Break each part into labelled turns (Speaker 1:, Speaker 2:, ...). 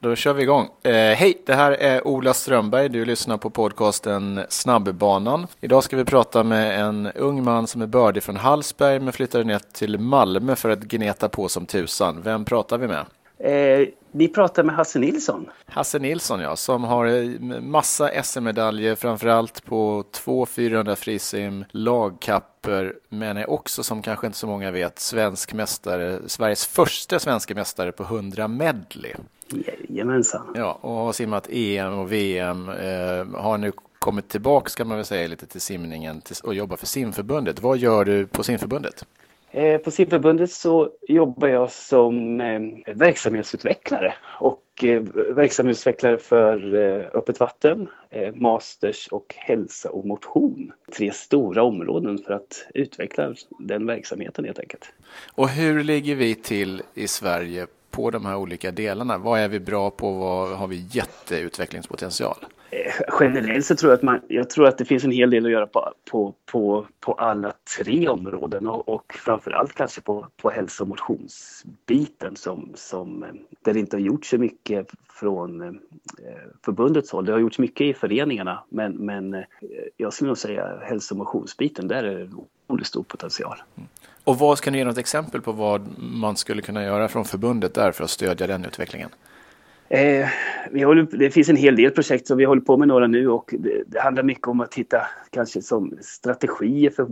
Speaker 1: Då kör vi igång. Eh, hej, det här är Ola Strömberg. Du lyssnar på podcasten Snabbbanan. Idag ska vi prata med en ung man som är bördig från Hallsberg men flyttade ner till Malmö för att gneta på som tusan. Vem pratar vi med?
Speaker 2: Eh, vi pratar med Hasse Nilsson.
Speaker 1: Hasse Nilsson ja, som har eh, massa SM-medaljer, framförallt på två 400 frisim, lagkapper, men är också som kanske inte så många vet svensk mästare, Sveriges första svenska mästare på 100 medley.
Speaker 2: Jajamensan.
Speaker 1: Ja, och har simmat EM och VM, eh, har nu kommit tillbaka ska man väl säga lite till simningen och jobbar för simförbundet. Vad gör du på simförbundet?
Speaker 2: Eh, på simförbundet så jobbar jag som eh, verksamhetsutvecklare och eh, verksamhetsutvecklare för öppet vatten, masters och hälsa och motion. Tre stora områden för att utveckla den verksamheten helt enkelt.
Speaker 1: Och hur ligger vi till i Sverige på de här olika delarna? Vad är vi bra på? Vad har vi jätteutvecklingspotential?
Speaker 2: Eh, generellt så tror jag att man, jag tror att det finns en hel del att göra på, på, på, på alla tre områden och, och framförallt kanske på, på hälso och motionsbiten som, som eh, där det inte har gjorts så mycket från eh, förbundets håll. Det har gjorts mycket i föreningarna men, men jag skulle nog säga hälso och motionsbiten, där är det otroligt stor potential. Mm.
Speaker 1: Och vad ska ni ge något exempel på vad man skulle kunna göra från förbundet där för att stödja den utvecklingen?
Speaker 2: Eh, vi håller, det finns en hel del projekt som vi håller på med några nu och det, det handlar mycket om att hitta kanske som strategier för,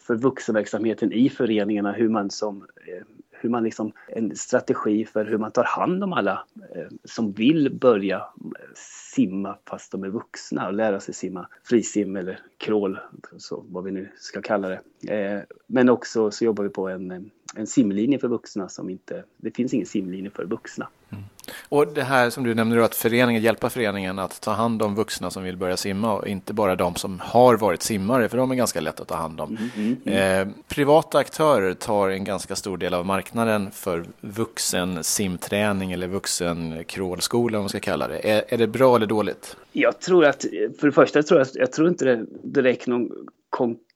Speaker 2: för vuxenverksamheten i föreningarna, hur man som eh, hur man liksom, en strategi för hur man tar hand om alla eh, som vill börja eh, simma fast de är vuxna och lära sig simma frisim eller crawl, så vad vi nu ska kalla det. Eh, men också så jobbar vi på en, en simlinje för vuxna som inte, det finns ingen simlinje för vuxna. Mm.
Speaker 1: Och det här som du nämnde då, att föreningen, hjälpa föreningen att ta hand om vuxna som vill börja simma och inte bara de som har varit simmare, för de är ganska lätt att ta hand om. Mm, mm, mm. eh, privata aktörer tar en ganska stor del av marknaden för vuxen simträning eller vuxen crawlskola om man ska kalla det. Är, är det bra eller dåligt?
Speaker 2: Jag tror att, för det första tror jag, jag tror inte det direkt någon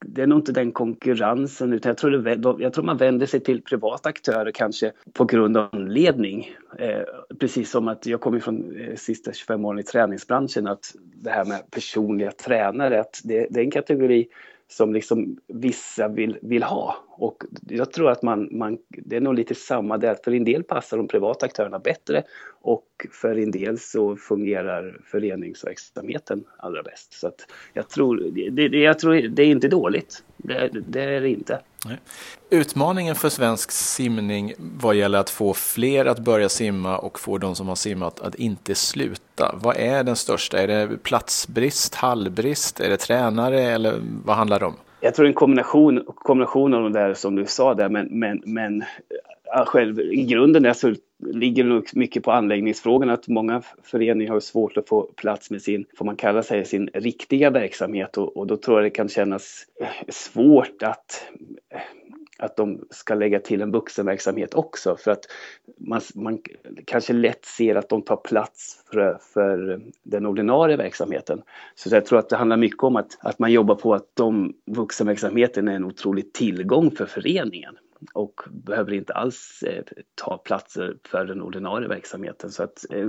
Speaker 2: det är nog inte den konkurrensen utan jag tror, det, jag tror man vänder sig till privata aktörer kanske på grund av anledning. Eh, precis som att jag kommer från eh, sista 25 åren i träningsbranschen att det här med personliga tränare, att det, det är en kategori som liksom vissa vill, vill ha. Och jag tror att man, man, det är nog lite samma där. För en del passar de privata aktörerna bättre och för en del så fungerar föreningsverksamheten allra bäst. Så att jag, tror, det, det, jag tror det är inte dåligt. Det, det är det inte.
Speaker 1: Utmaningen för svensk simning vad gäller att få fler att börja simma och få de som har simmat att inte sluta. Vad är den största? Är det platsbrist, hallbrist, är det tränare eller vad handlar det om?
Speaker 2: Jag tror en kombination, kombination av de där som du sa där men, men, men själv, i grunden är så ligger nog mycket på anläggningsfrågan att många föreningar har svårt att få plats med sin, får man kalla sig, sin riktiga verksamhet. Och, och då tror jag det kan kännas eh, svårt att eh, att de ska lägga till en vuxenverksamhet också. För att man, man kanske lätt ser att de tar plats för, för den ordinarie verksamheten. Så jag tror att det handlar mycket om att, att man jobbar på att de vuxenverksamheten är en otrolig tillgång för föreningen och behöver inte alls eh, ta platser för den ordinarie verksamheten. Så att, eh,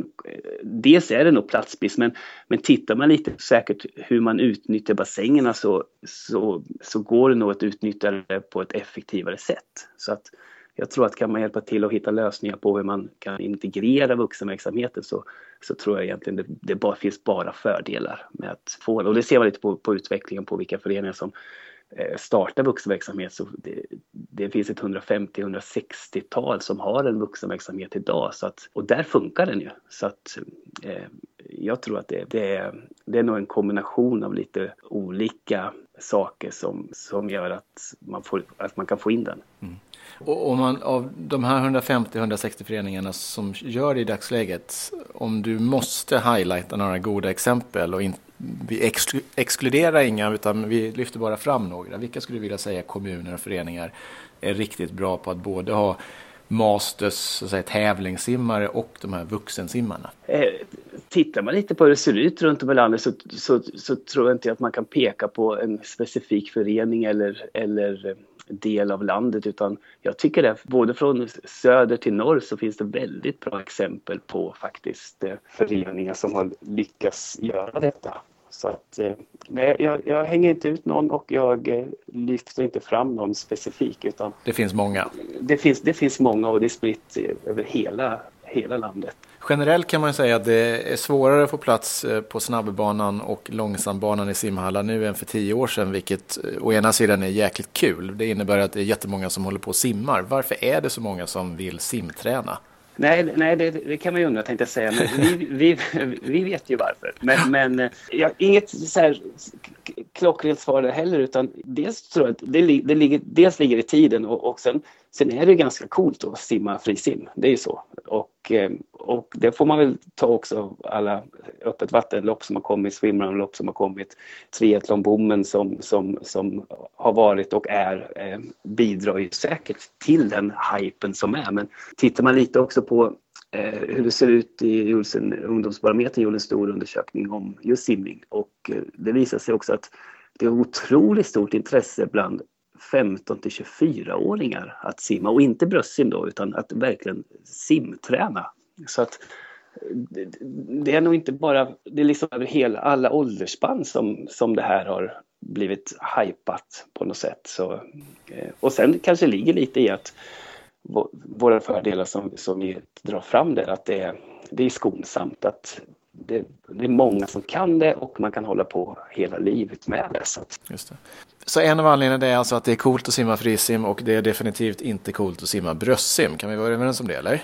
Speaker 2: dels är det nog platsbrist men, men tittar man lite säkert hur man utnyttjar bassängerna så, så, så går det nog att utnyttja det på ett effektivare sätt. Så att jag tror att kan man hjälpa till att hitta lösningar på hur man kan integrera vuxenverksamheten så, så tror jag egentligen det, det bara, finns bara fördelar med att få det. Och det ser man lite på, på utvecklingen på vilka föreningar som Eh, starta vuxenverksamhet så det, det finns ett 150-160-tal som har en vuxenverksamhet idag så att, och där funkar den ju. Så att eh, jag tror att det, det, är, det är nog en kombination av lite olika saker som, som gör att man, får, att man kan få in den. Mm.
Speaker 1: Och om man av de här 150-160 föreningarna som gör det i dagsläget, om du måste highlighta några goda exempel och inte vi exkluderar inga utan vi lyfter bara fram några. Vilka skulle du vilja säga kommuner och föreningar är riktigt bra på att både ha masters, så att säga, tävlingssimmare och de här vuxensimmarna?
Speaker 2: Eh, tittar man lite på hur det ser ut runt om i landet så, så, så tror jag inte att man kan peka på en specifik förening eller, eller del av landet utan jag tycker det, både från söder till norr så finns det väldigt bra exempel på faktiskt eh, föreningar som har lyckats göra detta. Så att, eh, nej, jag, jag, hänger inte ut någon och jag eh, lyfter inte fram någon specifik. Utan
Speaker 1: det finns många?
Speaker 2: Det finns, det finns många och det är spritt över hela, hela landet.
Speaker 1: Generellt kan man säga att det är svårare att få plats eh, på snabbbanan och långsambanan i simhallar nu än för tio år sedan, vilket å ena sidan är jäkligt kul. Det innebär att det är jättemånga som håller på och simmar. Varför är det så många som vill simträna?
Speaker 2: Nej, nej det, det, kan man ju undra tänkte jag säga. Men vi, vi, vi vet ju varför. Men, men ja, inget så här klockrent svar där heller utan dels tror jag att det, det ligger, dels ligger i tiden och, och sen, sen är det ganska coolt att simma frisim. Det är ju så. Och, eh, Eh, och det får man väl ta också alla öppet vattenlopp som har kommit, swimrunlopp som har kommit, triathlonboomen som, som, som har varit och är eh, bidrar ju säkert till den hypen som är. Men tittar man lite också på eh, hur det ser ut i Julsen ungdomsbarometern gjorde en stor undersökning om just simning och eh, det visar sig också att det är otroligt stort intresse bland 15 till 24-åringar att simma och inte bröstsim då utan att verkligen simträna. Så att det är nog inte bara, det är liksom över hela, alla åldersspann som, som det här har blivit hypat på något sätt. Så, eh, och sen kanske ligger lite i att våra fördelar som, som vi drar fram där, att det är, det är skonsamt, att det, det, är många som kan det och man kan hålla på hela livet med det. Så,
Speaker 1: Just det. så en av anledningarna är alltså att det är coolt att simma frisim och det är definitivt inte coolt att simma bröstsim. Kan vi vara överens om det eller?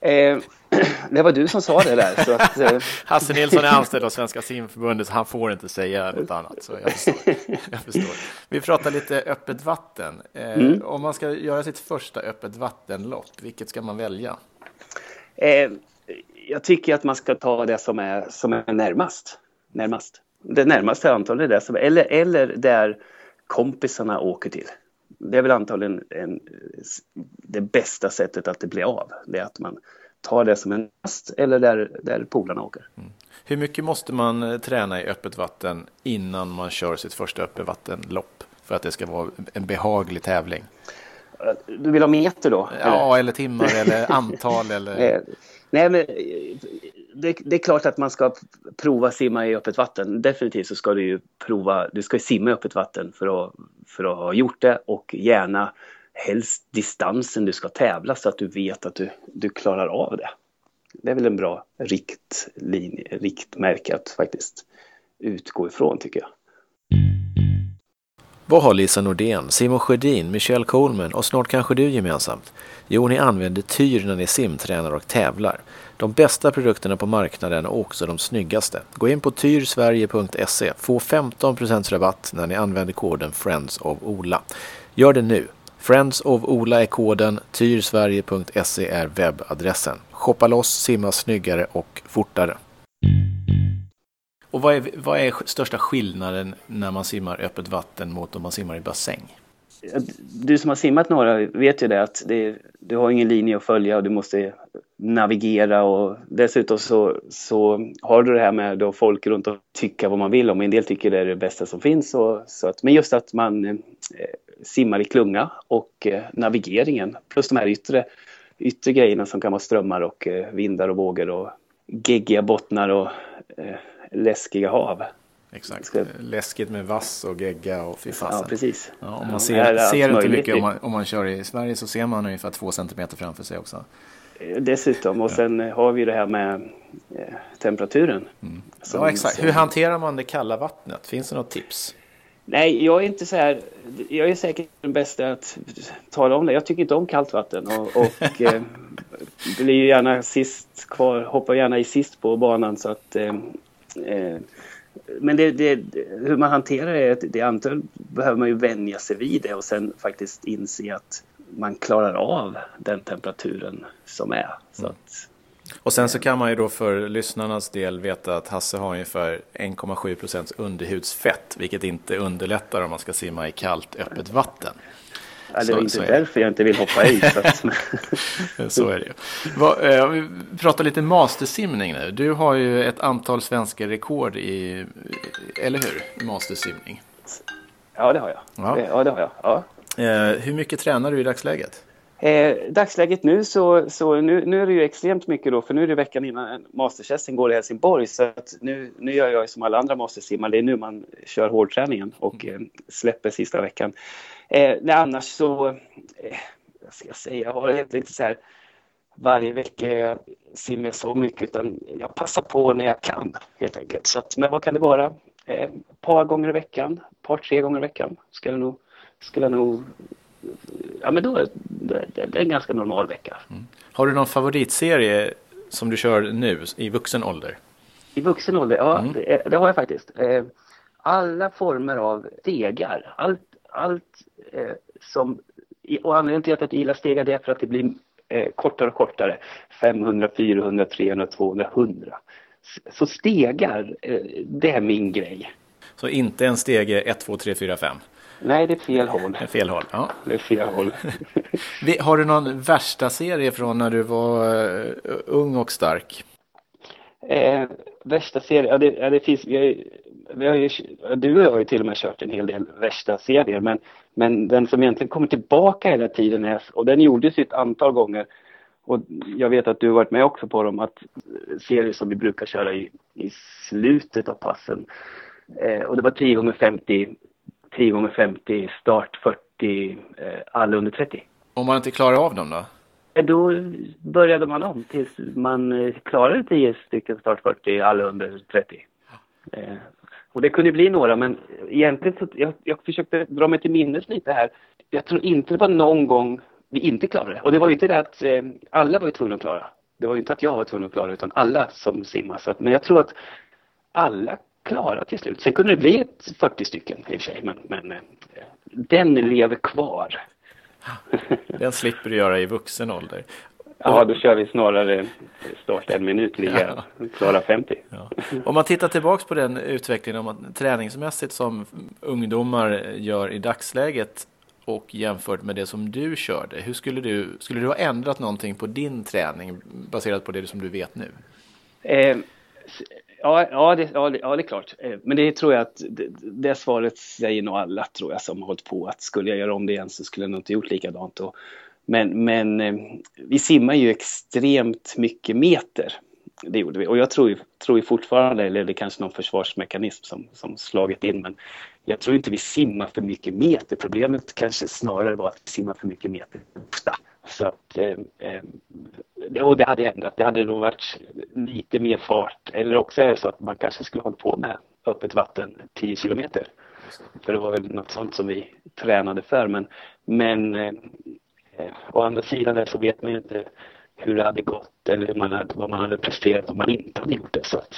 Speaker 2: Eh, det var du som sa det där. Så att, eh.
Speaker 1: Hasse Nilsson är anställd av Svenska simförbundet, så han får inte säga något annat. Så jag förstår. jag förstår. Vi pratar lite öppet vatten. Eh, mm. Om man ska göra sitt första öppet vattenlopp, vilket ska man välja?
Speaker 2: Jag tycker att man ska ta det som är, som är närmast. närmast. Det närmaste antagligen är det som, eller, eller där kompisarna åker till det är väl antagligen en, det bästa sättet att det blir av. Det är att man tar det som en närmast eller där, där polarna åker. Mm.
Speaker 1: Hur mycket måste man eh, träna i öppet vatten innan man kör sitt första öppet vattenlopp för att det ska vara en behaglig tävling?
Speaker 2: Du vill ha meter då?
Speaker 1: Ja, eller timmar eller antal eller...
Speaker 2: Nej, men det, det, är klart att man ska prova simma i öppet vatten. Definitivt så ska du ju prova, du ska simma i öppet vatten för att, för att ha gjort det och gärna helst distansen du ska tävla så att du vet att du, du klarar av det. Det är väl en bra riktlinje, riktmärke att faktiskt utgå ifrån tycker jag.
Speaker 1: Vad har Lisa Nordén, Simon Sjödin, Michelle Coleman och snart kanske du gemensamt? Jo, ni använder tyr när ni simtränar och tävlar. De bästa produkterna på marknaden och också de snyggaste. Gå in på tyrsverige.se. Få 15% rabatt när ni använder koden Friends of Ola. Gör det nu. Friends of Ola är koden, tyrsverige.se är webbadressen. Shoppa loss, simma snyggare och fortare. Och vad är, vad är största skillnaden när man simmar öppet vatten mot om man simmar i bassäng?
Speaker 2: Du som har simmat några vet ju det att det, du har ingen linje att följa och du måste navigera och dessutom så, så har du det här med då folk runt och tycka vad man vill om. En del tycker det är det bästa som finns. Och, så att, men just att man eh, simmar i klunga och eh, navigeringen plus de här yttre, yttre grejerna som kan vara strömmar och eh, vindar och vågor och geggiga bottnar och eh, läskiga hav.
Speaker 1: Exakt. Ska... Läskigt med vass och gegga och fy fasen.
Speaker 2: Ja, precis.
Speaker 1: Ja, om man ser, ser inte mycket om man, om man kör i Sverige så ser man ungefär två centimeter framför sig också.
Speaker 2: Eh, dessutom och sen har vi det här med eh, temperaturen.
Speaker 1: Mm. Som, ja exakt. Som... Hur hanterar man det kalla vattnet? Finns det något tips?
Speaker 2: Nej, jag är inte så här. Jag är säkert den bästa att tala om det. Jag tycker inte om kallt vatten och, och eh, blir gärna sist kvar. Hoppar gärna i sist på banan så att. Eh, men det, det, hur man hanterar det, det antagligen behöver man ju vänja sig vid det och sen faktiskt inse att man klarar av den temperaturen som är. Mm. att,
Speaker 1: och sen så kan man ju då för lyssnarnas del veta att Hasse har ungefär 1,7 procents underhudsfett, vilket inte underlättar om man ska simma i kallt öppet vatten.
Speaker 2: Ja, det är inte därför jag inte vill hoppa i. så,
Speaker 1: så är det ju. Va, eh, vi pratar lite mastersimning nu. Du har ju ett antal svenska rekord i, eller hur, i mastersimning.
Speaker 2: Ja, det har jag. Ja, ja det har jag. Ja.
Speaker 1: Eh, hur mycket tränar du i dagsläget?
Speaker 2: Eh, dagsläget nu så, så nu, nu är det ju extremt mycket då, för nu är det veckan innan Masterchessen går i Helsingborg. Så att nu, nu gör jag som alla andra mastersimmare, det är nu man kör hårdträningen och eh, släpper sista veckan. Eh, nej, annars så, eh, vad ska jag säga, jag har inte så här varje vecka jag simmar så mycket utan jag passar på när jag kan helt enkelt. Så att, men vad kan det vara? Eh, ett par gånger i veckan, ett par tre gånger i veckan skulle jag nog, skulle jag nog ja men då, det, det är en ganska normal vecka. Mm.
Speaker 1: Har du någon favoritserie som du kör nu i vuxen ålder?
Speaker 2: I vuxen ålder? Ja, mm. det, det, har jag faktiskt. Eh, alla former av stegar. Allt, allt eh, som... Och anledningen till att jag gillar stegar det är för att det blir eh, kortare och kortare. 500, 400, 300, 200, 100. Så stegar, eh, det är min grej.
Speaker 1: Så inte en stege 1, 2, 3, 4, 5?
Speaker 2: Nej, det är fel håll.
Speaker 1: Det är fel håll, ja.
Speaker 2: Det är fel håll.
Speaker 1: har du någon värsta serie från när du var uh, ung och stark?
Speaker 2: Eh, värsta serie, ja det, ja, det finns, har, vi har ju, du och jag har ju till och med kört en hel del värsta serier men, men den som egentligen kommer tillbaka hela tiden är, och den gjordes ju ett antal gånger och jag vet att du har varit med också på dem, att serier som vi brukar köra i, i slutet av passen. Eh, och det var 10 gånger 50 10 gånger 50 start 40, eh, alla under 30.
Speaker 1: Om man inte klarar av dem då?
Speaker 2: Eh, då började man om tills man eh, klarade 10 stycken start 40, alla under 30. Eh, och det kunde bli några, men egentligen så, jag, jag försökte dra mig till minnes lite här. Jag tror inte det var någon gång vi inte klarade det. Och det var ju inte det att eh, alla var ju tvungna att klara. Det var ju inte att jag var tvungen att klara utan alla som simmar. Så att, men jag tror att alla klarade till slut. Sen kunde det bli ett 40 stycken i och för sig, men, men eh, den lever kvar.
Speaker 1: Den slipper du göra i vuxen ålder.
Speaker 2: Ja, då kör vi snarare start en minut, ligga ja. klara 50. Ja.
Speaker 1: Om man tittar tillbaks på den utvecklingen om man, träningsmässigt som ungdomar gör i dagsläget och jämfört med det som du körde. Hur skulle du, skulle du ha ändrat någonting på din träning baserat på det som du vet nu?
Speaker 2: Eh, Ja, ja, det, ja, det, ja, det är klart. Eh, men det tror jag att det, det svaret säger nog alla tror jag som har hållit på att skulle jag göra om det igen så skulle jag nog inte gjort likadant. Och, men, men eh, vi simmar ju extremt mycket meter. Det gjorde vi. Och jag tror tror fortfarande, eller det är kanske någon försvarsmekanism som, som slagit in, men jag tror inte vi simmar för mycket meter. Problemet kanske snarare var att vi simmar för mycket meter ofta. Så att, eh, eh och det hade ändrat. Det hade nog varit lite mer fart. Eller också är det så att man kanske skulle hålla på med öppet vatten 10 kilometer. För det var väl något sånt som vi tränade för. Men, men eh, eh, å andra sidan så vet man ju inte hur det hade gått eller man hade, vad man hade presterat om man inte hade gjort det. Så att,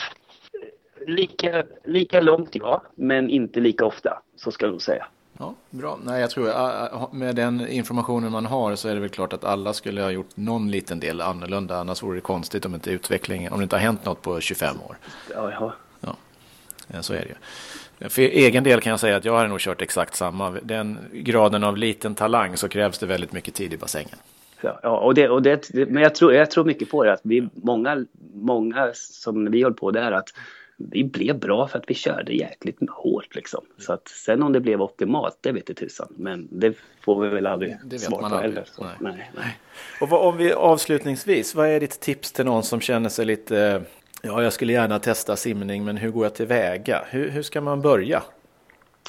Speaker 2: lika, lika långt ja, men inte lika ofta. Så ska jag nog säga.
Speaker 1: Ja, bra. Nej, jag tror att med den informationen man har så är det väl klart att alla skulle ha gjort någon liten del annorlunda. Annars vore det konstigt om inte utvecklingen, om det inte har hänt något på 25 år.
Speaker 2: Ja, ja.
Speaker 1: ja så är det ju. För egen del kan jag säga att jag har nog kört exakt samma. Den graden av liten talang så krävs det väldigt mycket tid i bassängen.
Speaker 2: Ja, och det, och det, men jag tror, jag tror mycket på det. Att vi, många, många som vi håller på där att vi blev bra för att vi körde jäkligt hårt liksom. Så att sen om det blev optimalt, det vet tusan. Men det får vi väl aldrig det vet svar på heller. Nej. Nej, nej.
Speaker 1: Och vad, om vi avslutningsvis, vad är ditt tips till någon som känner sig lite, ja jag skulle gärna testa simning men hur går jag tillväga? Hur, hur ska man börja?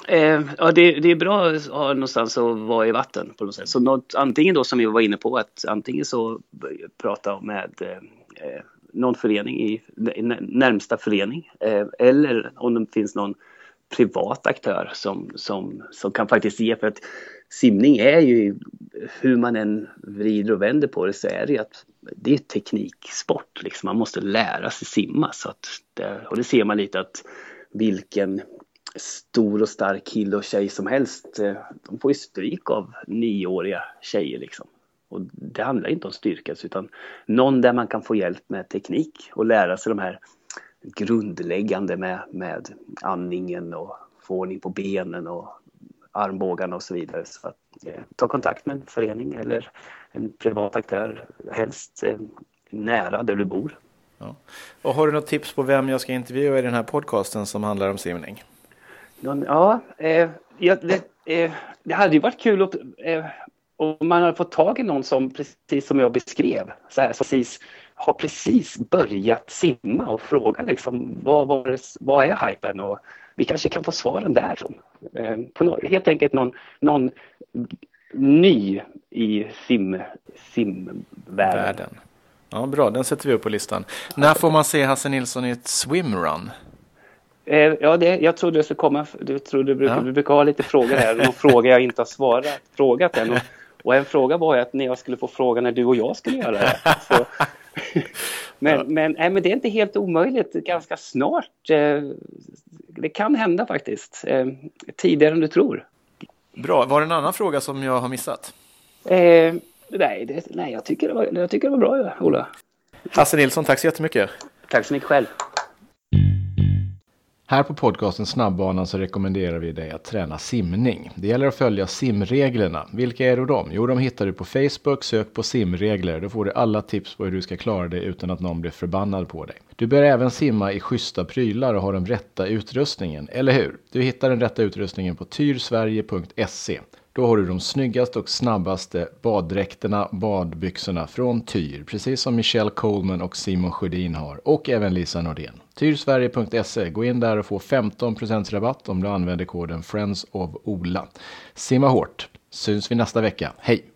Speaker 2: Eh, ja, det, det, är bra att ha någonstans att vara i vatten på något sätt. Så något, antingen då som vi var inne på att antingen så prata med eh, eh någon förening i närmsta förening eh, eller om det finns någon privat aktör som, som, som kan faktiskt ge för att simning är ju hur man än vrider och vänder på det så är det ju att det är tekniksport liksom. Man måste lära sig simma så att det, och det ser man lite att vilken stor och stark kille och tjej som helst eh, de får ju stryk av nioåriga tjejer liksom. Och det handlar inte om styrka utan någon där man kan få hjälp med teknik och lära sig de här grundläggande med, med andningen och få ordning på benen och armbågarna och så vidare. Så att, eh, ta kontakt med en förening eller en privat aktör, helst eh, nära där du bor.
Speaker 1: Ja. Och har du något tips på vem jag ska intervjua i den här podcasten som handlar om simning?
Speaker 2: Ja, eh, jag, det, eh, det hade ju varit kul att, eh, om man hade fått tag i någon som, precis som jag beskrev, så här, precis, har precis börjat simma och fråga liksom, vad, vad, vad är hypen? Och vi kanske kan få svaren där. Eh, på helt enkelt någon, någon ny i sim, simvärlden.
Speaker 1: Ja, bra, den sätter vi upp på listan. När får man se Hasse Nilsson i ett swimrun?
Speaker 2: Eh, ja, det, jag trodde det skulle komma. Du, trodde, du, brukar, ja. du brukar ha lite frågor här. Någon fråga jag inte har svarat, frågat än. Och, och, en fråga var ju att när jag skulle få fråga när du och jag skulle göra det. Så, men, ja. men, nej, men det är inte helt omöjligt. Ganska snart. Eh, det kan hända faktiskt. Eh, tidigare än du tror.
Speaker 1: Bra. Var det en annan fråga som jag har missat?
Speaker 2: Eh, nej, det, nej jag, tycker det var, jag tycker det var bra, Ola.
Speaker 1: Hasse Nilsson, tack så jättemycket.
Speaker 2: Tack så mycket själv.
Speaker 1: Här på podcasten Snabbbanan så rekommenderar vi dig att träna simning. Det gäller att följa simreglerna. Vilka är då de? Jo, de hittar du på Facebook. Sök på simregler. Då får du alla tips på hur du ska klara dig utan att någon blir förbannad på dig. Du bör även simma i schyssta prylar och ha den rätta utrustningen, eller hur? Du hittar den rätta utrustningen på tyrsverige.se. Då har du de snyggaste och snabbaste baddräkterna, badbyxorna från Tyr, precis som Michelle Coleman och Simon Sjödin har, och även Lisa Nordén. Tyrsverige.se, gå in där och få 15% rabatt om du använder koden Friends of Ola. Simma hårt, syns vi nästa vecka, hej!